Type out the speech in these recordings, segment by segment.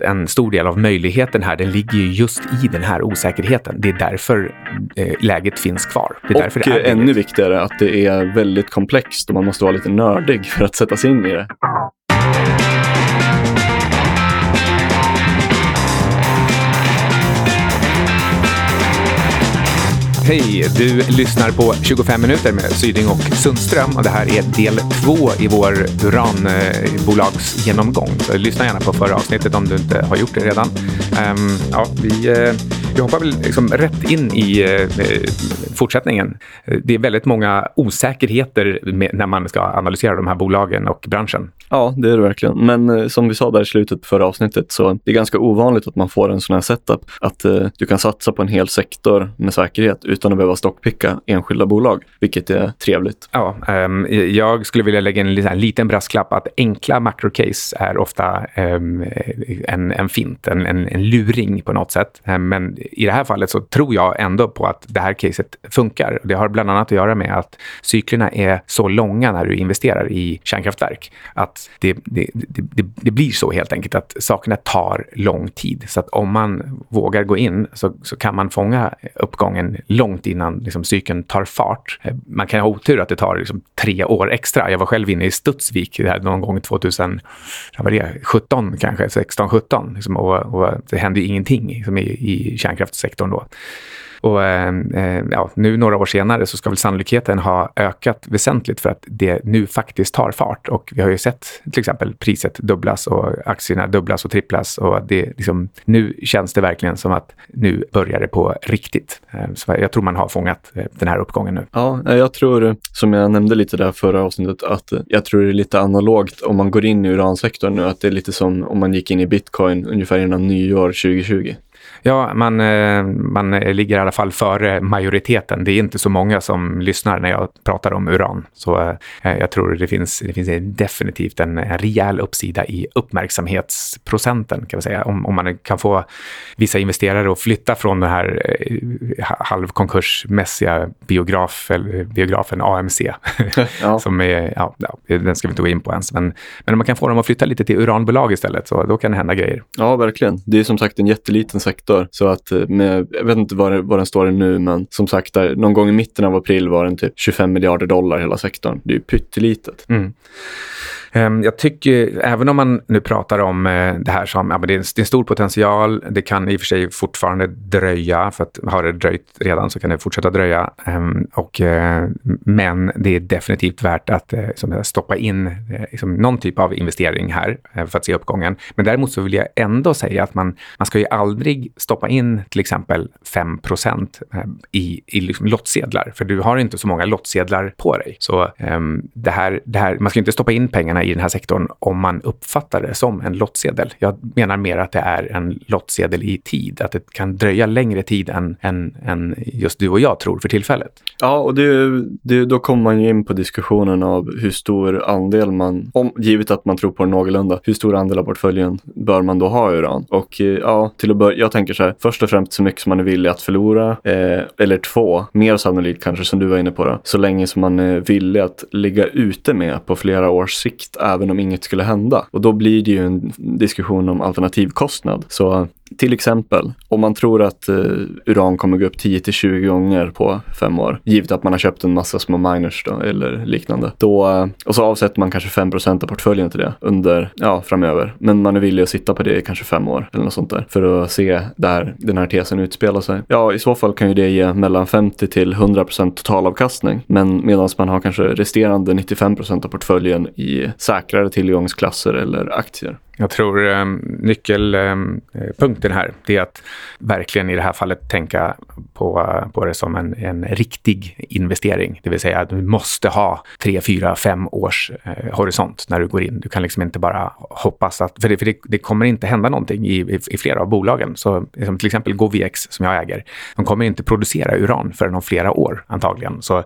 En stor del av möjligheten här, den ligger ju just i den här osäkerheten. Det är därför eh, läget finns kvar. Det är och därför det är ännu viktigare att det är väldigt komplext och man måste vara lite nördig för att sätta sig in i det. Hej! Du lyssnar på 25 minuter med Syding och Sundström och det här är del två i vår uranbolagsgenomgång. Så lyssna gärna på förra avsnittet om du inte har gjort det redan. Um, ja, vi, uh, vi hoppar väl liksom rätt in i uh, fortsättningen. Eh, det är väldigt många osäkerheter med, när man ska analysera de här bolagen och branschen. Ja, det är det verkligen. Men eh, som vi sa där i slutet på förra avsnittet så det är ganska ovanligt att man får en sån här setup. Att eh, du kan satsa på en hel sektor med säkerhet utan att behöva stockpicka enskilda bolag, vilket är trevligt. Ja, um, jag skulle vilja lägga in en liten brasklapp att enkla makrocase är ofta um, en, en fint, en, en, en, luring på något sätt. Ehm, men i det här fallet så tror jag ändå på att det här caset funkar. Det har bland annat att göra med att cyklerna är så långa när du investerar i kärnkraftverk. Att det, det, det, det blir så helt enkelt att sakerna tar lång tid. Så att om man vågar gå in så, så kan man fånga uppgången långt innan liksom, cykeln tar fart. Eh, man kan ha otur att det tar liksom, tre år extra. Jag var själv inne i Studsvik någon gång 2017 kanske, 16, 17 liksom, och, och, det hände ingenting liksom, i, i kärnkraftssektorn då. Och ehm, eh, ja, nu några år senare så ska väl sannolikheten ha ökat väsentligt för att det nu faktiskt tar fart. Och vi har ju sett till exempel priset dubblas och aktierna dubblas och tripplas. Och det, liksom, nu känns det verkligen som att nu börjar det på riktigt. Eh, så jag tror man har fångat eh, den här uppgången nu. Ja, jag tror, som jag nämnde lite där förra avsnittet, att eh, jag tror det är lite analogt om man går in i uransektorn nu. Att det är lite som om man gick in i bitcoin ungefär innan nyår 2020. Ja, man, eh, man ligger i alla fall före majoriteten. Det är inte så många som lyssnar när jag pratar om uran. Så eh, jag tror det finns, det finns definitivt en, en rejäl uppsida i uppmärksamhetsprocenten. Kan man säga. Om, om man kan få vissa investerare att flytta från den här eh, halvkonkursmässiga biograf, biografen AMC. ja. som är, ja, den ska vi inte gå in på ens. Men, men om man kan få dem att flytta lite till uranbolag istället, så då kan det hända grejer. Ja, verkligen. Det är som sagt en jätteliten sektor för. Så att eh, med, jag vet inte vad, vad den står nu, men som sagt, där, någon gång i mitten av april var den typ 25 miljarder dollar hela sektorn. Det är ju pyttelitet. Mm. Ehm, jag tycker, även om man nu pratar om eh, det här som, ja, men det, är en, det är en stor potential, det kan i och för sig fortfarande dröja, för att har det dröjt redan så kan det fortsätta dröja. Ehm, och, eh, men det är definitivt värt att liksom, stoppa in liksom, någon typ av investering här för att se uppgången. Men däremot så vill jag ändå säga att man, man ska ju aldrig stoppa in till exempel 5 i, i liksom lottsedlar, för du har inte så många lottsedlar på dig. Så ehm, det här, det här, man ska inte stoppa in pengarna i den här sektorn om man uppfattar det som en lottsedel. Jag menar mer att det är en lottsedel i tid, att det kan dröja längre tid än, än, än just du och jag tror för tillfället. Ja, och det, det, då kommer man ju in på diskussionen av hur stor andel man, om, givet att man tror på det någorlunda, hur stor andel av portföljen bör man då ha i uran? Och eh, ja, till att börja, jag tänker så här, först och främst så mycket som man är villig att förlora, eh, eller två, mer sannolikt kanske som du var inne på då, så länge som man är villig att ligga ute med på flera års sikt även om inget skulle hända. Och då blir det ju en diskussion om alternativkostnad. Så till exempel, om man tror att eh, uran kommer gå upp 10 till 20 gånger på fem år, givet att man har köpt en massa små miners då, eller liknande. Då, eh, och så avsätter man kanske 5% av portföljen till det under, ja, framöver. Men man är villig att sitta på det i kanske fem år eller något sånt där för att se där den här tesen utspelar sig. Ja, i så fall kan ju det ge mellan 50 till 100% totalavkastning. Men medan man har kanske resterande 95% av portföljen i säkrare tillgångsklasser eller aktier. Jag tror eh, nyckelpunkten ehm, eh, här är att verkligen i det här fallet tänka på, på det som en, en riktig investering. Det vill säga att du måste ha tre, fyra, fem års eh, horisont när du går in. Du kan liksom inte bara hoppas att... För det, för det, det kommer inte hända någonting i, i, i, flera av bolagen. Så, liksom till exempel GoVX som jag äger. De kommer inte producera uran förrän om flera år antagligen. Så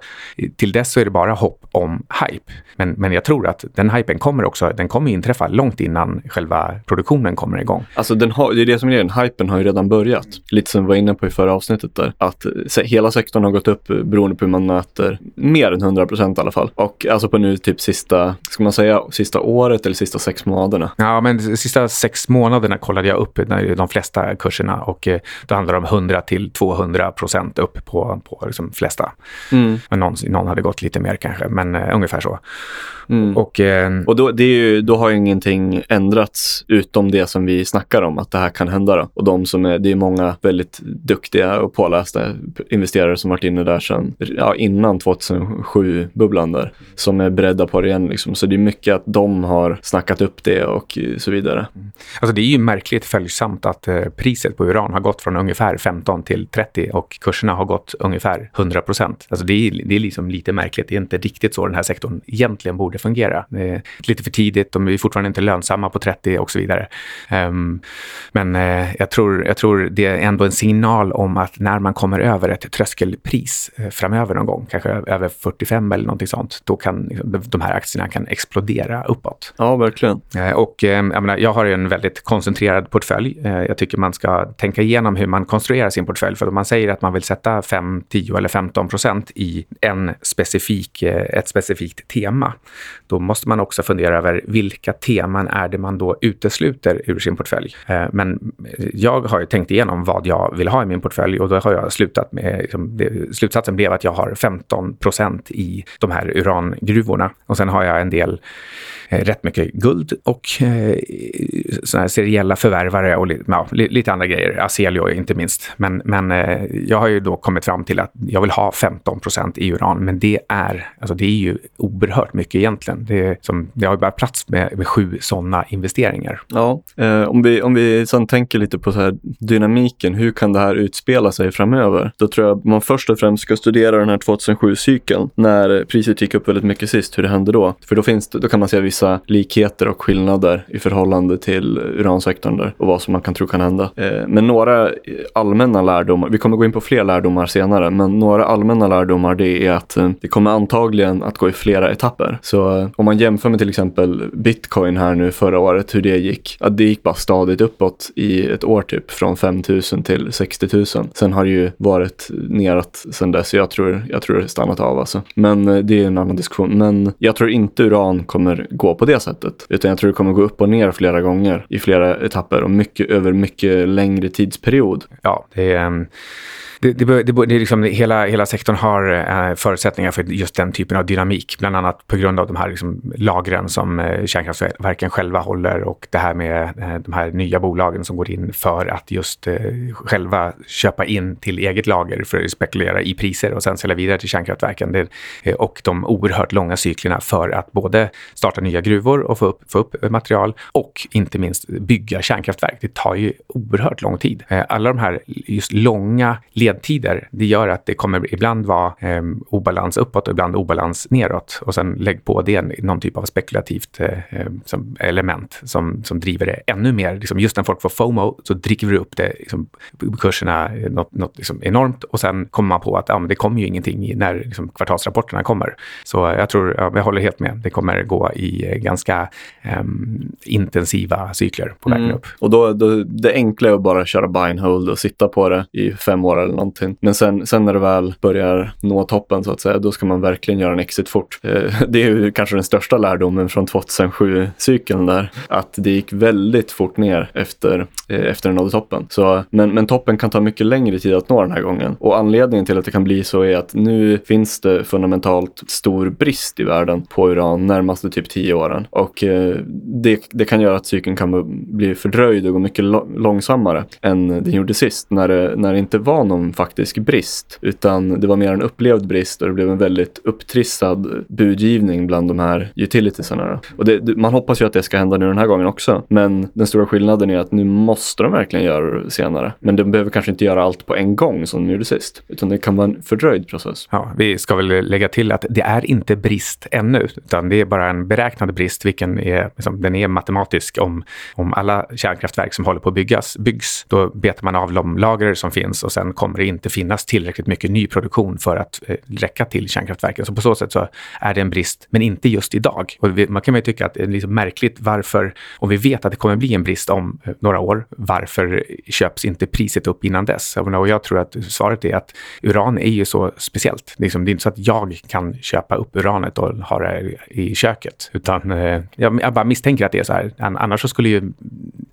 till dess så är det bara hopp om hype. Men, men jag tror att den hypen kommer också, den kommer inträffa långt innan själva produktionen kommer igång. Alltså den har, det är det som är grejen, hypen har ju redan börjat. Lite som vi var inne på i förra avsnittet där. att hela sektorn har gått upp beroende på hur man mäter mer än 100 procent i alla fall. Och alltså på nu typ sista, ska man säga sista året eller sista sex månaderna? Ja, men sista sex månaderna kollade jag upp de flesta kurserna och eh, då handlar det om 100 till 200 procent upp på, på liksom flesta. Mm. Men någon, någon hade gått lite mer kanske, men uh, ungefär så. Mm. Och, eh, och då, det är ju, då har ju ingenting ändrats utom det som vi snackar om, att det här kan hända. Då. Och de som är, det är många väldigt duktiga och pålästa investerare som varit inne där sedan ja, innan 2007-bubblan där, som är beredda på det igen. Liksom. Så det är mycket att de har snackat upp det och så vidare. Mm. Alltså det är ju märkligt följsamt att eh, priset på uran har gått från ungefär 15 till 30 och kurserna har gått ungefär 100 procent. Alltså det är, det är liksom lite märkligt. Det är inte riktigt så den här sektorn egentligen borde fungera. Det är lite för tidigt, de är fortfarande inte lönsamma på 30 och så vidare. Um, men uh, jag, tror, jag tror det är ändå en signal om att när man kommer över ett tröskelpris uh, framöver någon gång, kanske över 45 eller någonting sånt, då kan liksom, de här aktierna kan explodera uppåt. Ja, verkligen. Uh, och um, jag, menar, jag har en väldigt koncentrerad portfölj. jag tycker man ska tänka igenom hur man konstruerar sin portfölj. För om man säger att man vill sätta 5, 10 eller 15 procent i en specifik, ett specifikt tema, då måste man också fundera över vilka teman är det man då utesluter ur sin portfölj. Eh, men jag har ju tänkt igenom vad jag vill ha i min portfölj och då har jag slutat med, liksom, det, slutsatsen blev att jag har 15 procent i de här urangruvorna och sen har jag en del eh, rätt mycket guld och eh, såna här seriella förvärvare och ja, lite andra grejer. Aselio inte minst. Men, men eh, jag har ju då kommit fram till att jag vill ha 15 procent i uran. Men det är, alltså det är ju oerhört mycket egentligen. Det, är som, det har ju bara plats med, med sju sådana investeringar. Ja, eh, om, vi, om vi sen tänker lite på så här dynamiken. Hur kan det här utspela sig framöver? Då tror jag man först och främst ska studera den här 2007-cykeln. När priset gick upp väldigt mycket sist, hur det hände då. För då, finns det, då kan man se vissa vissa likheter och skillnader i förhållande till uransektorn där och vad som man kan tro kan hända. Eh, men några allmänna lärdomar, vi kommer gå in på fler lärdomar senare, men några allmänna lärdomar det är att eh, det kommer antagligen att gå i flera etapper. Så om man jämför med till exempel bitcoin här nu förra året, hur det gick, att det gick bara stadigt uppåt i ett år typ från 5 000 till 60 000. Sen har det ju varit neråt sen dess, jag tror, jag tror det stannat av alltså. Men eh, det är en annan diskussion. Men jag tror inte uran kommer gå gå på det sättet. Utan jag tror det kommer gå upp och ner flera gånger i flera etapper och mycket över mycket längre tidsperiod. Ja, det är... Um det, det, det, det är liksom, hela, hela sektorn har eh, förutsättningar för just den typen av dynamik. Bland annat på grund av de här liksom, lagren som eh, kärnkraftverken själva håller och det här med eh, de här nya bolagen som går in för att just eh, själva köpa in till eget lager för att spekulera i priser och sen sälja vidare till kärnkraftverken. Det, eh, och de oerhört långa cyklerna för att både starta nya gruvor och få upp, få upp eh, material och inte minst bygga kärnkraftverk. Det tar ju oerhört lång tid. Eh, alla de här just långa ledtider, det gör att det kommer ibland vara eh, obalans uppåt och ibland obalans neråt. Och sen lägg på det någon typ av spekulativt eh, som element som, som driver det ännu mer. Liksom just när folk får FOMO så dricker vi upp det, liksom, kurserna något, något liksom enormt och sen kommer man på att ja, det kommer ju ingenting när liksom, kvartalsrapporterna kommer. Så jag tror, ja, jag håller helt med, det kommer gå i ganska um, intensiva cykler på vägen mm. upp. Och då, då, det enkla är att bara köra buy and hold och sitta på det i fem år eller någonting. Men sen, sen när det väl börjar nå toppen så att säga, då ska man verkligen göra en exit fort. Eh, det är ju kanske den största lärdomen från 2007-cykeln där, att det gick väldigt fort ner efter, eh, efter den nådde toppen. Så, men, men toppen kan ta mycket längre tid att nå den här gången. Och anledningen till att det kan bli så är att nu finns det fundamentalt stor brist i världen på uran närmaste typ tio åren. Och eh, det, det kan göra att cykeln kan bli fördröjd och gå mycket långsammare än den gjorde sist när det, när det inte var någon faktisk brist, utan det var mer en upplevd brist och det blev en väldigt upptrissad budgivning bland de här utilitiesarna. Och det, man hoppas ju att det ska hända nu den här gången också, men den stora skillnaden är att nu måste de verkligen göra det senare. Men de behöver kanske inte göra allt på en gång som de gjorde sist, utan det kan vara en fördröjd process. Ja, vi ska väl lägga till att det är inte brist ännu, utan det är bara en beräknad brist, vilken är, liksom, den är matematisk. Om, om alla kärnkraftverk som håller på att byggas byggs, då betar man av de lager som finns och sen kommer det inte finnas tillräckligt mycket nyproduktion för att eh, räcka till kärnkraftverken. Så på så sätt så är det en brist, men inte just idag. Och vi, man kan ju tycka att det är liksom märkligt varför, om vi vet att det kommer bli en brist om eh, några år, varför köps inte priset upp innan dess? Och jag tror tror att svaret är att uran är ju så speciellt. Liksom, det är inte så att jag kan köpa upp uranet och ha det i köket, utan eh, jag, jag bara misstänker att det är så här. Annars så skulle ju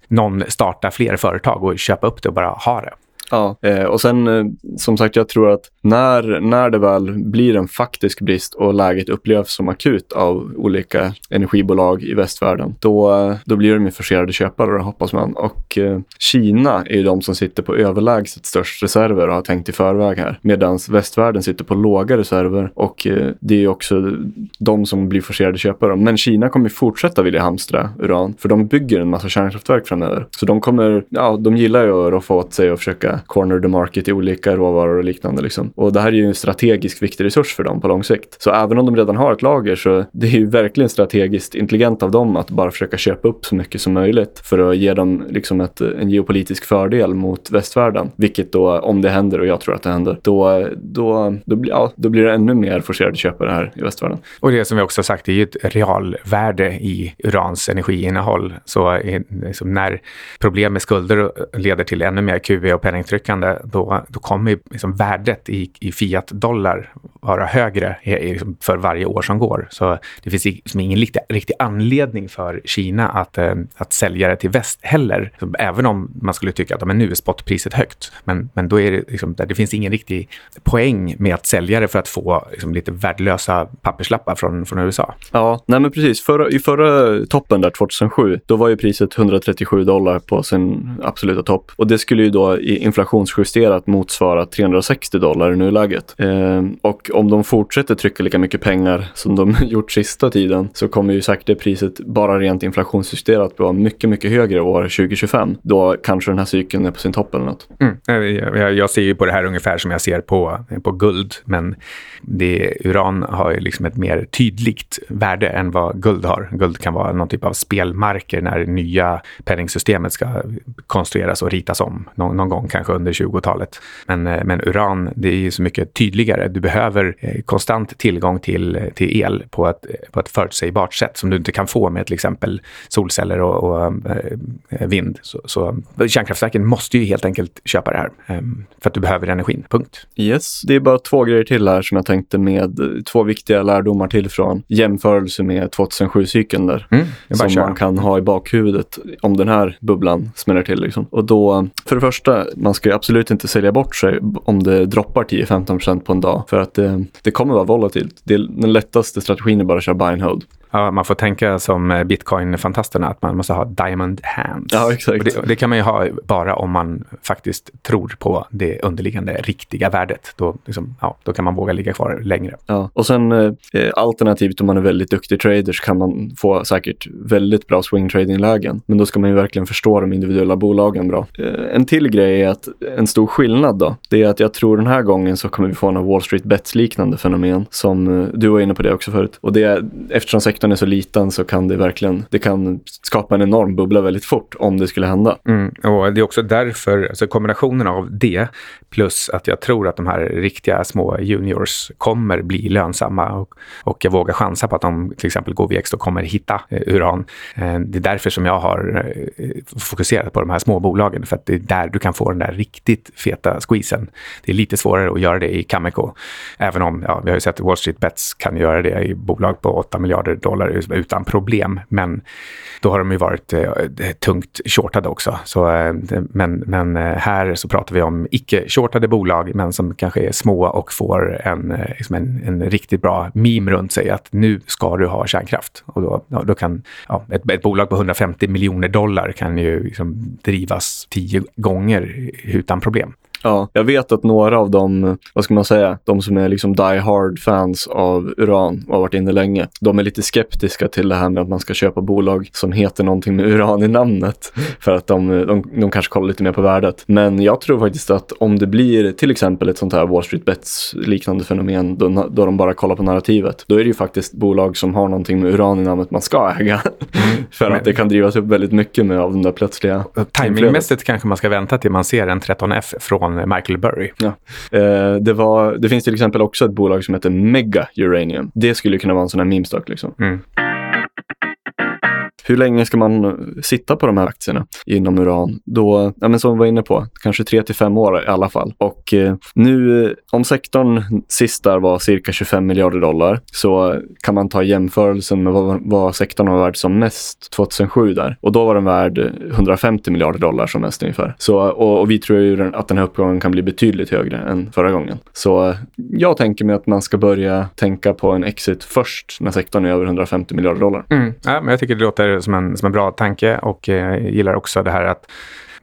någon starta fler företag och köpa upp det och bara ha det. Ja, eh, och sen eh, som sagt, jag tror att när, när det väl blir en faktisk brist och läget upplevs som akut av olika energibolag i västvärlden, då, eh, då blir de ju forcerade köpare, hoppas man. Och eh, Kina är ju de som sitter på överlägset störst reserver och har tänkt i förväg här, medan västvärlden sitter på låga reserver och eh, det är ju också de som blir forcerade köpare. Men Kina kommer fortsätta vilja hamstra uran, för de bygger en massa kärnkraftverk framöver. Så de kommer, ja, de gillar ju att roffa åt sig och försöka corner the market i olika råvaror och liknande. Liksom. Och det här är ju en strategiskt viktig resurs för dem på lång sikt. Så även om de redan har ett lager så det är ju verkligen strategiskt intelligent av dem att bara försöka köpa upp så mycket som möjligt för att ge dem liksom ett, en geopolitisk fördel mot västvärlden. Vilket då, om det händer och jag tror att det händer, då, då, då, blir, ja, då blir det ännu mer forcerade köpare här i västvärlden. Och det som vi också sagt, det är ju ett realvärde i urans energiinnehåll. Så liksom när problem med skulder leder till ännu mer QE och penning penningtryckande, då, då kommer liksom värdet i, i fiat-dollar vara högre för varje år som går. Så det finns liksom ingen riktig, riktig anledning för Kina att, eh, att sälja det till väst heller. Även om man skulle tycka att men nu är spotpriset högt. Men, men då är det, liksom, det finns ingen riktig poäng med att sälja det för att få liksom, lite värdelösa papperslappar från, från USA. Ja, nej men precis. Förra, I förra toppen där 2007, då var ju priset 137 dollar på sin absoluta topp. Och det skulle ju då inflationsjusterat motsvara 360 dollar i nuläget. Eh, och om de fortsätter trycka lika mycket pengar som de gjort sista tiden så kommer ju säkert det priset bara rent inflationsjusterat vara mycket, mycket högre år 2025. Då kanske den här cykeln är på sin topp eller något. Mm. Eh, jag, jag, ser ju på det här ungefär som jag ser på, på guld, men det, uran har ju liksom ett mer tydligt värde än vad guld har. Guld kan vara någon typ av spelmarker när det nya penningsystemet ska konstrueras och ritas om någon, någon gång kanske under 20-talet. Men, eh, men uran, det är ju så mycket tydligare. Du behöver eh, konstant tillgång till, till el på ett, på ett förutsägbart sätt som du inte kan få med till exempel solceller och, och eh, vind. Så, så kärnkraftverken måste ju helt enkelt köpa det här ehm, för att du behöver energin. Punkt. Yes, det är bara två grejer till här som jag tänkte med två viktiga lärdomar till från jämförelse med 2007-cykeln där. Mm, som man kan ha i bakhuvudet om den här bubblan smäller till. Liksom. Och då, för det första, man ska absolut inte sälja bort sig om det droppar 10-15% på en dag. För att det, det kommer vara volatilt. Det, den lättaste strategin är bara att köra buy and hold. Ja, man får tänka som eh, bitcoin-fantasterna, att man måste ha diamond hands. Ja, exakt. Och det, det, kan man ju ha bara om man faktiskt tror på det underliggande riktiga värdet. Då, liksom, ja, då kan man våga ligga kvar längre. Ja, och sen eh, alternativt om man är väldigt duktig trader så kan man få säkert väldigt bra swing trading-lägen. Men då ska man ju verkligen förstå de individuella bolagen bra. Eh, en till grej är att en stor skillnad då, det är att jag tror den här gången så kommer vi få en Wall Street Bets-liknande fenomen som eh, du var inne på det också förut. Och det är eftersom sektorn är så liten så kan det verkligen, det kan skapa en enorm bubbla väldigt fort om det skulle hända. Mm, och det är också därför, alltså kombinationen av det plus att jag tror att de här riktiga små juniors kommer bli lönsamma och, och jag vågar chansa på att de till exempel GoVX då kommer hitta eh, uran. Eh, det är därför som jag har eh, fokuserat på de här små bolagen för att det är där du kan få den där riktigt feta squeezen. Det är lite svårare att göra det i Cameco, även om ja, vi har ju sett Wall Street Bets kan göra det i bolag på 8 miljarder dollar utan problem. Men då har de ju varit eh, tungt shortade också. Så, eh, men, men eh, här så pratar vi om icke-shortade bolag, men som kanske är små och får en, eh, liksom en, en, riktigt bra meme runt sig att nu ska du ha kärnkraft. Och då, då kan ja, ett, ett, bolag på 150 miljoner dollar kan ju liksom drivas tio gånger utan problem. Ja, jag vet att några av dem, vad ska man säga, de som är liksom die hard fans av uran och har varit inne länge, de är lite skeptiska till det här med att man ska köpa bolag som heter någonting med uran i namnet. För att de, de, de kanske kollar lite mer på värdet. Men jag tror faktiskt att om det blir till exempel ett sånt här Wall Street Bets liknande fenomen då, då de bara kollar på narrativet, då är det ju faktiskt bolag som har någonting med uran i namnet man ska äga. För att det kan drivas upp väldigt mycket med av den där plötsliga... Timingmässigt kanske man ska vänta till man ser en 13F från Michael Burry. Ja. Eh, det, var, det finns till exempel också ett bolag som heter Mega Uranium. Det skulle kunna vara en sån här meme-stock liksom. Mm hur länge ska man sitta på de här aktierna inom uran? Då, ja, men som vi var inne på, kanske tre till fem år i alla fall. Och eh, nu, om sektorn sist där var cirka 25 miljarder dollar, så kan man ta jämförelsen med vad, vad sektorn var värd som mest 2007 där. Och då var den värd 150 miljarder dollar som mest ungefär. Så, och, och vi tror ju att den här uppgången kan bli betydligt högre än förra gången. Så jag tänker mig att man ska börja tänka på en exit först när sektorn är över 150 miljarder dollar. Mm. Ja, men jag tycker det låter som en, som en bra tanke och eh, gillar också det här att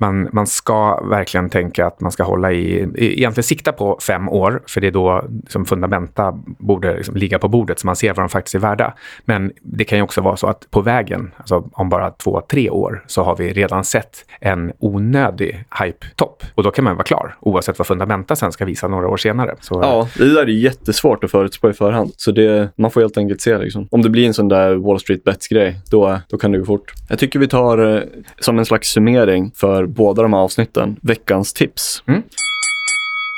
man, man ska verkligen tänka att man ska hålla i, egentligen sikta på fem år, för det är då som fundamenta borde liksom ligga på bordet så man ser vad de faktiskt är värda. Men det kan ju också vara så att på vägen, alltså om bara två, tre år, så har vi redan sett en onödig hype-topp. Och då kan man vara klar, oavsett vad fundamenta sen ska visa några år senare. Så, ja, det där är jättesvårt att förutspå i förhand. Så det, man får helt enkelt se liksom. Om det blir en sån där Wall Street Bets-grej, då, då kan det gå fort. Jag tycker vi tar eh, som en slags summering för båda de här avsnitten veckans tips. Mm.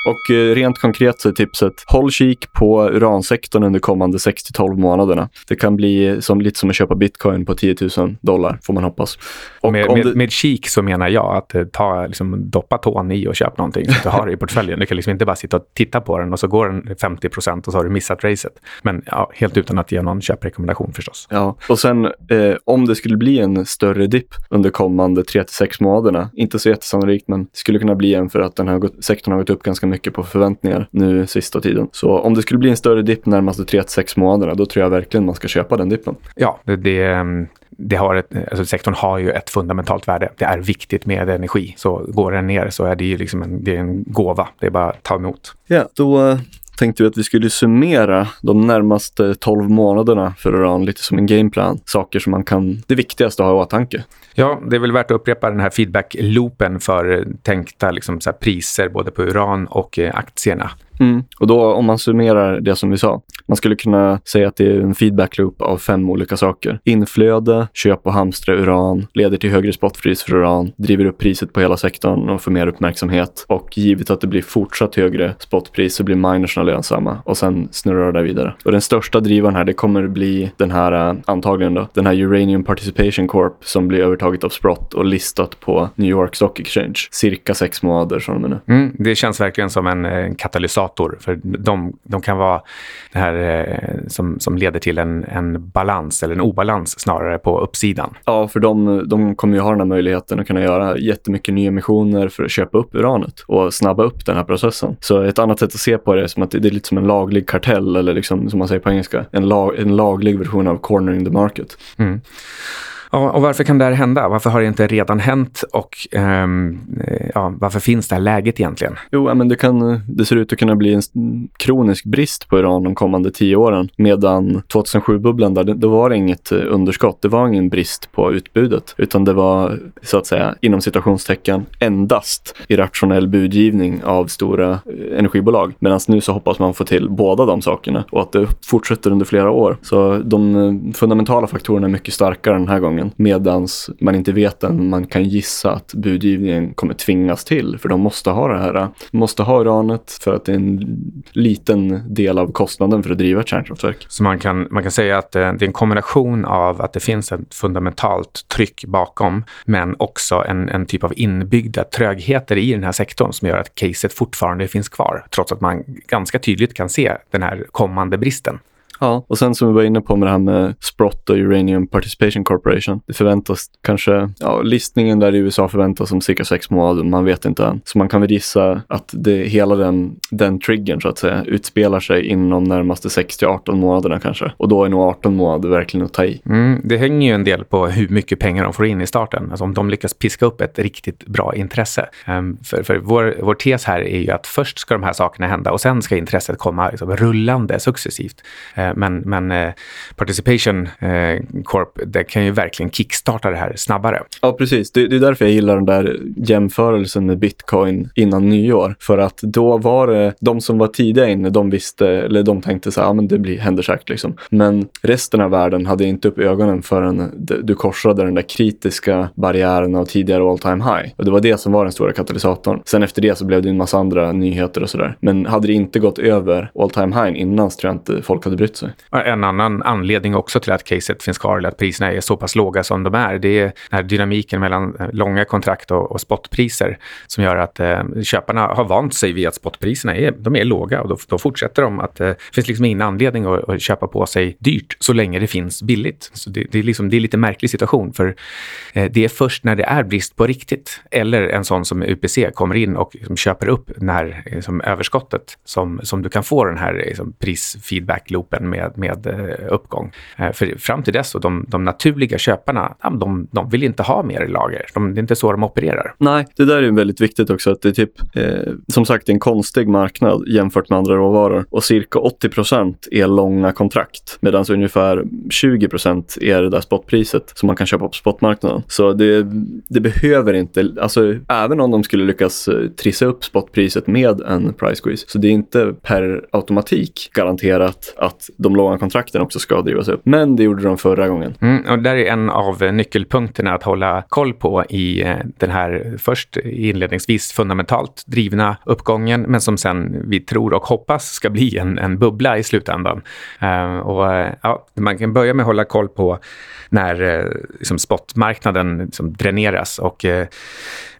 Och eh, rent konkret så är tipset, håll kik på uransektorn under kommande 6-12 månaderna. Det kan bli som, lite som att köpa bitcoin på 10 000 dollar, får man hoppas. Och med, med, det... med kik så menar jag att eh, ta, liksom, doppa tån i och köp någonting så att du har det i portföljen. Du kan liksom inte bara sitta och titta på den och så går den 50 procent och så har du missat racet. Men ja, helt utan att ge någon köprekommendation förstås. Ja, och sen eh, om det skulle bli en större dipp under kommande 3-6 månaderna, inte så jättesannolikt, men det skulle kunna bli en för att den här sektorn har gått upp ganska mycket mycket på förväntningar nu sista tiden. Så om det skulle bli en större dipp närmaste 3-6 månaderna, då tror jag verkligen man ska köpa den dippen. Ja, det, det, ehm, det har ett, alltså sektorn har ju ett fundamentalt värde. Det är viktigt med energi. Så går den ner så är det ju liksom en, det är en gåva. Det är bara att ta emot. Ja, då tänkte vi att vi skulle summera de närmaste 12 månaderna för uran lite som en gameplan. Saker som man kan, det viktigaste att ha i åtanke. Ja, det är väl värt att upprepa den här feedback-loopen för tänkta liksom, priser både på uran och eh, aktierna. Mm. Och då om man summerar det som vi sa. Man skulle kunna säga att det är en feedback loop av fem olika saker. Inflöde, köp och hamstra uran, leder till högre spotpris för uran, driver upp priset på hela sektorn och får mer uppmärksamhet. Och givet att det blir fortsatt högre spotpris så blir minersna lönsamma och sen snurrar det vidare. Och den största drivaren här, det kommer bli den här, eh, antagligen då, den här Uranium Participation Corp som blir övertaget av Sprott och listat på New York Stock Exchange. Cirka sex månader från och med nu. Mm, det känns verkligen som en, en katalysator katalysator. För de, de kan vara det här eh, som, som leder till en, en balans eller en obalans snarare på uppsidan. Ja, för de, de kommer ju ha den här möjligheten att kunna göra jättemycket nyemissioner för att köpa upp uranet och snabba upp den här processen. Så ett annat sätt att se på det är som att det är lite som en laglig kartell eller liksom, som man säger på engelska, en, lag, en laglig version av cornering the market. Mm. Ja, och varför kan det här hända? Varför har det inte redan hänt? Och eh, ja, varför finns det här läget egentligen? Jo, men det, kan, det ser ut att kunna bli en kronisk brist på uran de kommande tio åren. Medan 2007-bubblan, där, då var det inget eh, underskott. Det var ingen brist på utbudet. Utan det var, så att säga, inom citationstecken, endast irrationell budgivning av stora eh, energibolag. Medan nu så hoppas man få till båda de sakerna och att det fortsätter under flera år. Så de eh, fundamentala faktorerna är mycket starkare den här gången budgivningen medans man inte vet än man kan gissa att budgivningen kommer tvingas till för de måste ha det här. måste ha uranet för att det är en liten del av kostnaden för att driva ett kärnkraftverk. Så man kan, man kan säga att eh, det är en kombination av att det finns ett fundamentalt tryck bakom men också en, en typ av inbyggda trögheter i den här sektorn som gör att caset fortfarande finns kvar trots att man ganska tydligt kan se den här kommande bristen. Ja, och sen som vi var inne på med det här med Sprott och Uranium Participation Corporation. Det förväntas kanske, ja, listningen där i USA förväntas om cirka sex månader, man vet inte än. Så man kan väl gissa att det, hela den, den triggern så att säga utspelar sig inom närmaste 6 till 18 månaderna kanske. Och då är nog 18 månader verkligen att ta i. Mm, det hänger ju en del på hur mycket pengar de får in i starten. Alltså om de lyckas piska upp ett riktigt bra intresse. Um, för för vår, vår tes här är ju att först ska de här sakerna hända och sen ska intresset komma liksom, rullande successivt. Uh, Eh, men, men eh, Participation eh, Corp, det kan ju verkligen kickstarta det här snabbare. Ja, precis. Det, det, är därför jag gillar den där jämförelsen med bitcoin innan nyår. För att då var det de som var tidiga inne, de visste, eller de tänkte så här, ja men det blir, händer säkert liksom. Men resten av världen hade inte upp ögonen förrän du korsade den där kritiska barriären av tidigare all time high. Och det var det som var den stora katalysatorn. Sen efter det så blev det en massa andra nyheter och sådär. Men hade det inte gått över all time high innan så tror jag inte folk hade brytt spridit sig. En annan anledning också till att caset finns kvar, eller att priserna är så pass låga som de är, det är den här dynamiken mellan eh, långa kontrakt och, och spotpriser som gör att eh, köparna har vant sig vid att spotpriserna är, de är låga och då, då fortsätter de att eh, det finns liksom ingen anledning att, att, köpa på sig dyrt så länge det finns billigt. Så det, det är, liksom, det är lite märklig situation för eh, det är först när det är brist på riktigt eller en sån som UPC kommer in och liksom, köper upp när liksom, överskottet som, som du kan få den här liksom, prisfeedback-loopen med, med eh, uppgång. Eh, för fram till dess, så de, de naturliga köparna, de, de vill inte ha mer i lager. De, det är inte så de opererar. Nej, det där är väldigt viktigt också. att det är typ, eh, Som sagt, en konstig marknad jämfört med andra råvaror. Och cirka 80 procent är långa kontrakt. Medan ungefär 20 procent är det där spotpriset som man kan köpa på spotmarknaden. Så det, det behöver inte, alltså även om de skulle lyckas eh, trissa upp spotpriset med en price squeeze. Så det är inte per automatik garanterat att de långa kontrakten också ska drivas upp. Men det gjorde de förra gången. Mm, och där är en av nyckelpunkterna att hålla koll på i eh, den här först inledningsvis fundamentalt drivna uppgången, men som sen vi tror och hoppas ska bli en, en bubbla i slutändan. Uh, och, eh, ja, man kan börja med att hålla koll på när uh, liksom spotmarknaden liksom dräneras och uh,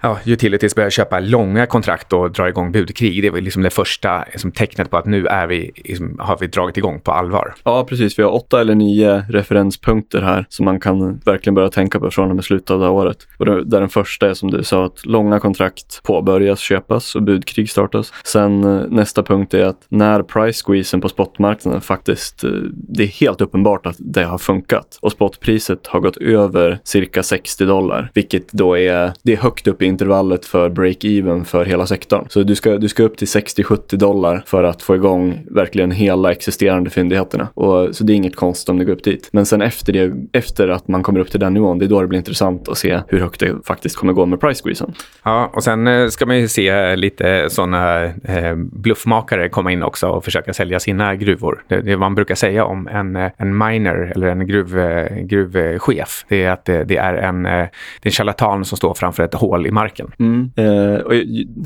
ja, utilities börjar köpa långa kontrakt och drar igång budkrig. Det var liksom det första liksom, tecknet på att nu är vi, liksom, har vi dragit igång på allvar. Ja, precis. Vi har åtta eller nio referenspunkter här som man kan verkligen börja tänka på från och med slutet av det här året. Och där den första är som du sa, att långa kontrakt påbörjas köpas och budkrig startas. Sen eh, nästa punkt är att när price squeezen på spotmarknaden faktiskt, eh, det är helt uppenbart att det har funkat och spotpriset har gått över cirka 60 dollar, vilket då är, det är högt upp i intervallet för break-even för hela sektorn. Så du ska, du ska upp till 60-70 dollar för att få igång verkligen hela existerande fyndigheterna. Och, så det är inget konst om det går upp dit. Men sen efter det, efter att man kommer upp till den nivån, det är då det blir intressant att se hur högt det faktiskt kommer gå med price squeezen. Ja, och sen eh, ska man ju se eh, lite sådana eh, bluffmakare komma in också och försöka sälja sina gruvor. Det, det man brukar säga om en, eh, en miner eller en gruv, gruvchef, det är att det, det är en, det är en charlatan som står framför ett hål i marken marken. Mm. Eh, och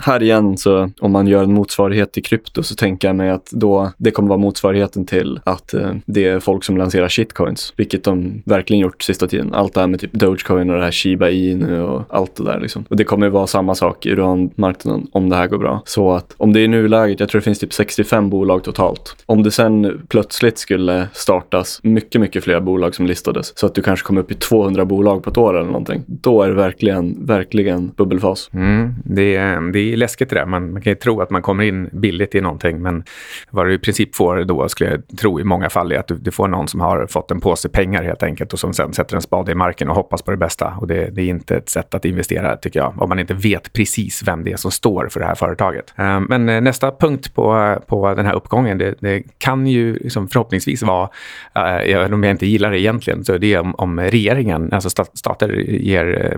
här igen, så om man gör en motsvarighet till krypto så tänker jag mig att då det kommer vara motsvarigheten till att eh, det är folk som lanserar shitcoins, vilket de verkligen gjort sista tiden. Allt det här med typ Dogecoin och det här Shiba Inu och allt det där liksom. Och det kommer vara samma sak i uranmarknaden om det här går bra. Så att om det är nuläget, jag tror det finns typ 65 bolag totalt. Om det sen plötsligt skulle startas mycket, mycket fler bolag som listades så att du kanske kommer upp i 200 bolag på ett år eller någonting. Då är det verkligen, verkligen bubbelfas. Mm, det, är, det är läskigt det där. Man, man kan ju tro att man kommer in billigt i någonting, men vad du i princip får då, skulle jag tro i många fall, är att du, du får någon som har fått en påse pengar helt enkelt och som sen sätter en spade i marken och hoppas på det bästa. Och det, det är inte ett sätt att investera, tycker jag, om man inte vet precis vem det är som står för det här företaget. Eh, men eh, nästa punkt på, på den här uppgången, det, det kan ju liksom förhoppningsvis vara, eh, även om jag inte gillar det egentligen, så det är om, om regeringen, alltså stater ger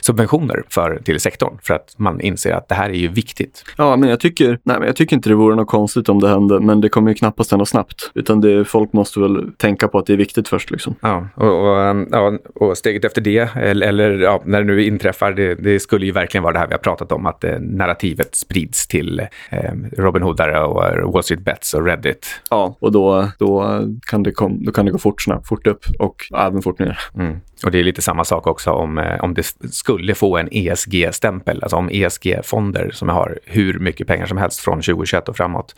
subventioner för till sektorn för att man inser att det här är ju viktigt. Ja, men jag tycker, nej, men jag tycker inte det vore något konstigt om det hände, men det kommer ju knappast hända snabbt. Utan det, folk måste väl tänka på att det är viktigt först. Liksom. Ja, och, och, um, ja, och steget efter det, eller, eller ja, när det nu inträffar, det, det, skulle ju verkligen vara det här vi har pratat om, att eh, narrativet sprids till eh, Robin Hoodare och Wall Street Bets och Reddit. Ja, och då, då, kan, det kom, då kan det gå fort snabbt, fort upp och även fort ner. Mm. Och det är lite samma sak också om, eh, om det skulle få en ESG-stämpel, alltså om ESG-fonder som har hur mycket pengar som helst från 2021 och framåt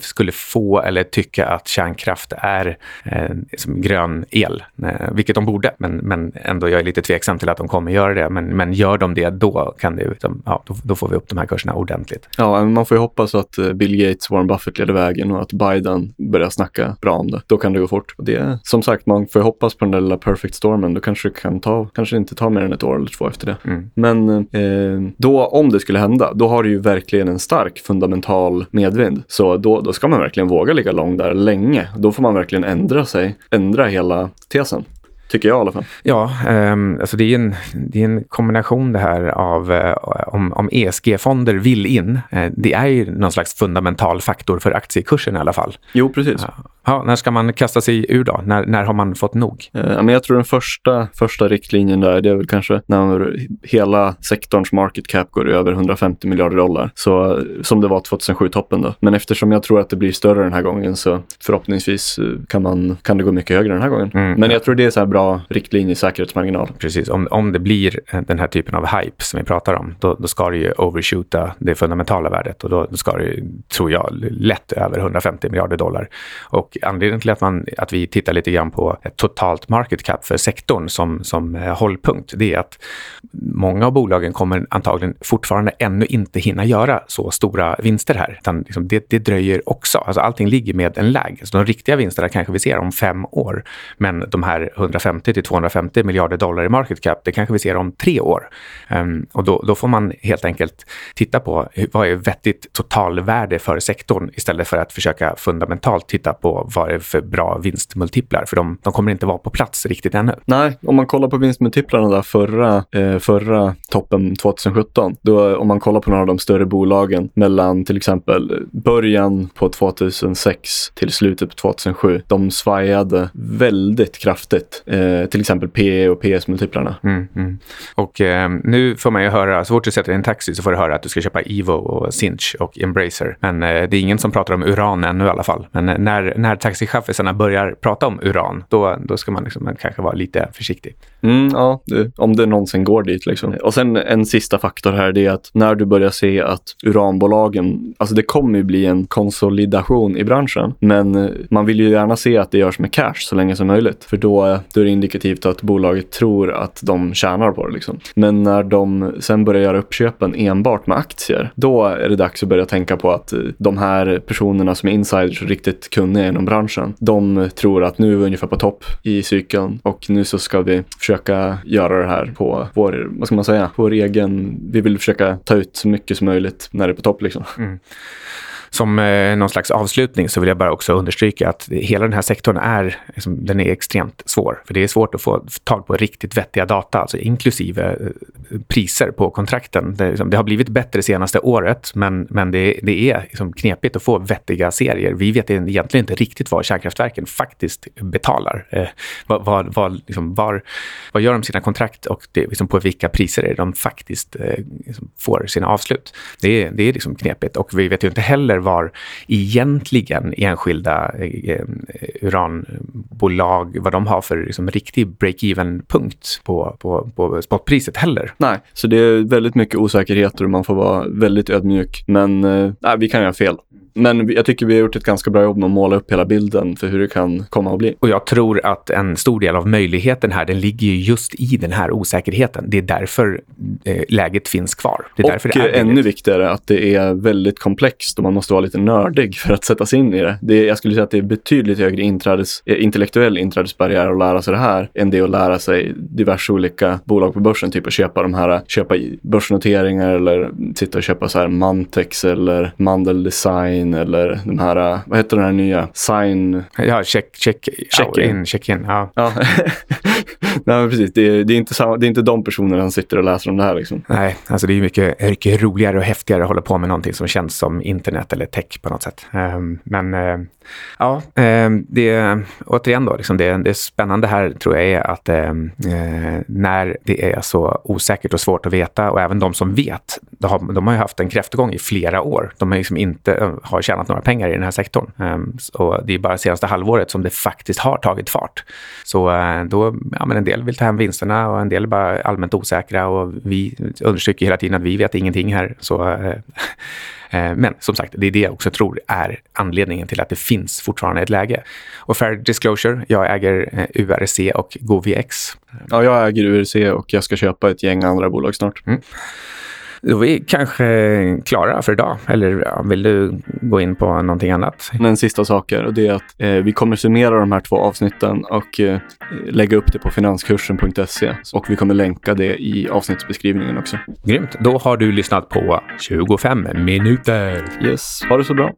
skulle få eller tycka att kärnkraft är eh, som grön el, eh, vilket de borde, men, men ändå jag är lite tveksam till att de kommer göra det. Men, men gör de det, då, kan det, liksom, ja, då, då, får vi upp de här kurserna ordentligt. Ja, man får ju hoppas att eh, Bill Gates, Warren Buffett leder vägen och att Biden börjar snacka bra om det. Då kan det gå fort. Det, som sagt, man får ju hoppas på den där lilla perfect stormen. Då kanske det kan ta, kanske inte ta mer än ett år eller två efter det. Mm. Men eh, då, om det skulle hända, då har du ju verkligen en stark fundamental medvind. Så då, då ska man verkligen våga ligga lång där länge. Då får man verkligen ändra sig, ändra hela tesen tycker jag i alla fall. Ja, um, alltså det är, en, det är en kombination det här av uh, om, om ESG-fonder vill in. Uh, det är ju någon slags fundamental faktor för aktiekursen i alla fall. Jo, precis. Ja. När ska man kasta sig ur då? När, när har man fått nog? Eh, men jag tror den första, första riktlinjen där, det är väl kanske när hela sektorns market cap går över 150 miljarder dollar. Så, som det var 2007-toppen då. Men eftersom jag tror att det blir större den här gången så förhoppningsvis kan, man, kan det gå mycket högre den här gången. Mm. Men jag tror det är så här bra riktlinje, säkerhetsmarginal. Precis, om, om det blir eh, den här typen av hype som vi pratar om, då, då ska det ju overshoota det fundamentala värdet och då, då ska det, tror jag, lätt över 150 miljarder dollar. Och anledningen till att, man, att vi tittar lite grann på ett totalt market cap för sektorn som, som eh, hållpunkt, det är att många av bolagen kommer antagligen fortfarande ännu inte hinna göra så stora vinster här. Utan liksom det, det dröjer också. Alltså allting ligger med en lag. Så de riktiga vinsterna kanske vi ser om fem år. Men de här 150 till 250 miljarder dollar i market cap, det kanske vi ser om tre år. Um, och då, då, får man helt enkelt titta på vad är vettigt totalvärde för sektorn istället för att försöka fundamentalt titta på vad det är för bra vinstmultiplar, för de, de kommer inte vara på plats riktigt ännu. Nej, om man kollar på vinstmultiplarna där förra, eh, förra toppen 2017, då om man kollar på några av de större bolagen mellan till exempel början på 2006 till slutet på 2007, de svajade väldigt kraftigt. Eh, till exempel PE och PS-multiplarna. Mm, mm. Och eh, nu får man ju höra, så fort du sätter dig i en taxi så får du höra att du ska köpa Evo och Cinch och Embracer. Men eh, det är ingen som pratar om uran ännu i alla fall. Men eh, när, när taxichaffisarna börjar prata om uran, då, då ska man, liksom, kanske vara lite försiktig. Mm, ja, det, om det någonsin går dit. Liksom. Och sen en sista faktor här, det är att när du börjar se att uranbolagen, alltså det kommer ju bli en konsolidation i branschen, men eh, man vill ju gärna se att det görs med cash så länge som möjligt, för då, då är det indikativt att bolaget tror att de tjänar på det. Liksom. Men när de sen börjar göra uppköpen enbart med aktier, då är det dags att börja tänka på att eh, de här personerna som är insiders och riktigt kunniga inom branschen, de tror att nu är vi ungefär på topp i cykeln och nu så ska vi försöka göra det här på vår, vad ska man säga, vår egen, vi vill försöka ta ut så mycket som möjligt när det är på topp liksom. Mm som eh, någon slags avslutning så vill jag bara också understryka att hela den här sektorn är, liksom, den är extremt svår. För det är svårt att få tag på riktigt vettiga data, alltså inklusive eh, priser på kontrakten. Det, liksom, det, har blivit bättre senaste året, men, men det, det är liksom knepigt att få vettiga serier. Vi vet egentligen inte riktigt vad kärnkraftverken faktiskt betalar. Eh, vad, vad, vad, liksom, var, vad gör de sina kontrakt och det, liksom, på vilka priser är de faktiskt eh, liksom, får sina avslut? Det är, det är liksom knepigt och vi vet ju inte heller var egentligen enskilda eh, eh, uranbolag, vad de har för liksom, riktig break-even-punkt på, på, på spotpriset heller. Nej, så det är väldigt mycket osäkerheter och man får vara väldigt ödmjuk. Men eh, vi kan göra fel. Men jag tycker vi har gjort ett ganska bra jobb med att måla upp hela bilden för hur det kan komma att bli. Och jag tror att en stor del av möjligheten här, den ligger ju just i den här osäkerheten. Det är därför eh, läget finns kvar. Det är och därför det är ännu viktigare att det är väldigt komplext och man måste vara lite nördig för att sätta sig in i det. det är, jag skulle säga att det är betydligt högre inträdes, eh, intellektuell inträdesbarriär att lära sig det här än det att lära sig diverse olika bolag på börsen. Typ att köpa de här, köpa börsnoteringar eller sitta och köpa så här Mantex eller Mandel Design in eller den här, vad heter den här nya? Sign... Ja, check, check, check in. Check in, ja. ja. Nej, men precis. Det är, det, är inte samma, det är inte de personerna som sitter och läser om det här. Liksom. Nej, alltså det är mycket, mycket roligare och häftigare att hålla på med någonting som känns som internet eller tech på något sätt. Um, men uh, ja, um, det återigen då, liksom det, det spännande här tror jag är att um, uh, när det är så osäkert och svårt att veta och även de som vet, de har, de har ju haft en kräftgång i flera år. De har liksom inte har tjänat några pengar i den här sektorn. och det är bara senaste halvåret som det faktiskt har tagit fart. Så uh, då, ja men en del vill ta hem vinsterna och en del är bara allmänt osäkra och vi understryker hela tiden att vi vet ingenting här. Så, eh, eh, men som sagt, det är det jag också tror är anledningen till att det finns fortfarande ett läge. Och fair disclosure, jag äger eh, URC och GoVX. Ja, jag äger URC och jag ska köpa ett gäng andra bolag snart. Mm. Då är vi kanske klara för idag. Eller ja, vill du gå in på någonting annat? En sista sak är och det är att eh, vi kommer summera de här två avsnitten och eh, lägga upp det på finanskursen.se och vi kommer länka det i avsnittsbeskrivningen också. Grymt. Då har du lyssnat på 25 minuter. Yes, ha det så bra.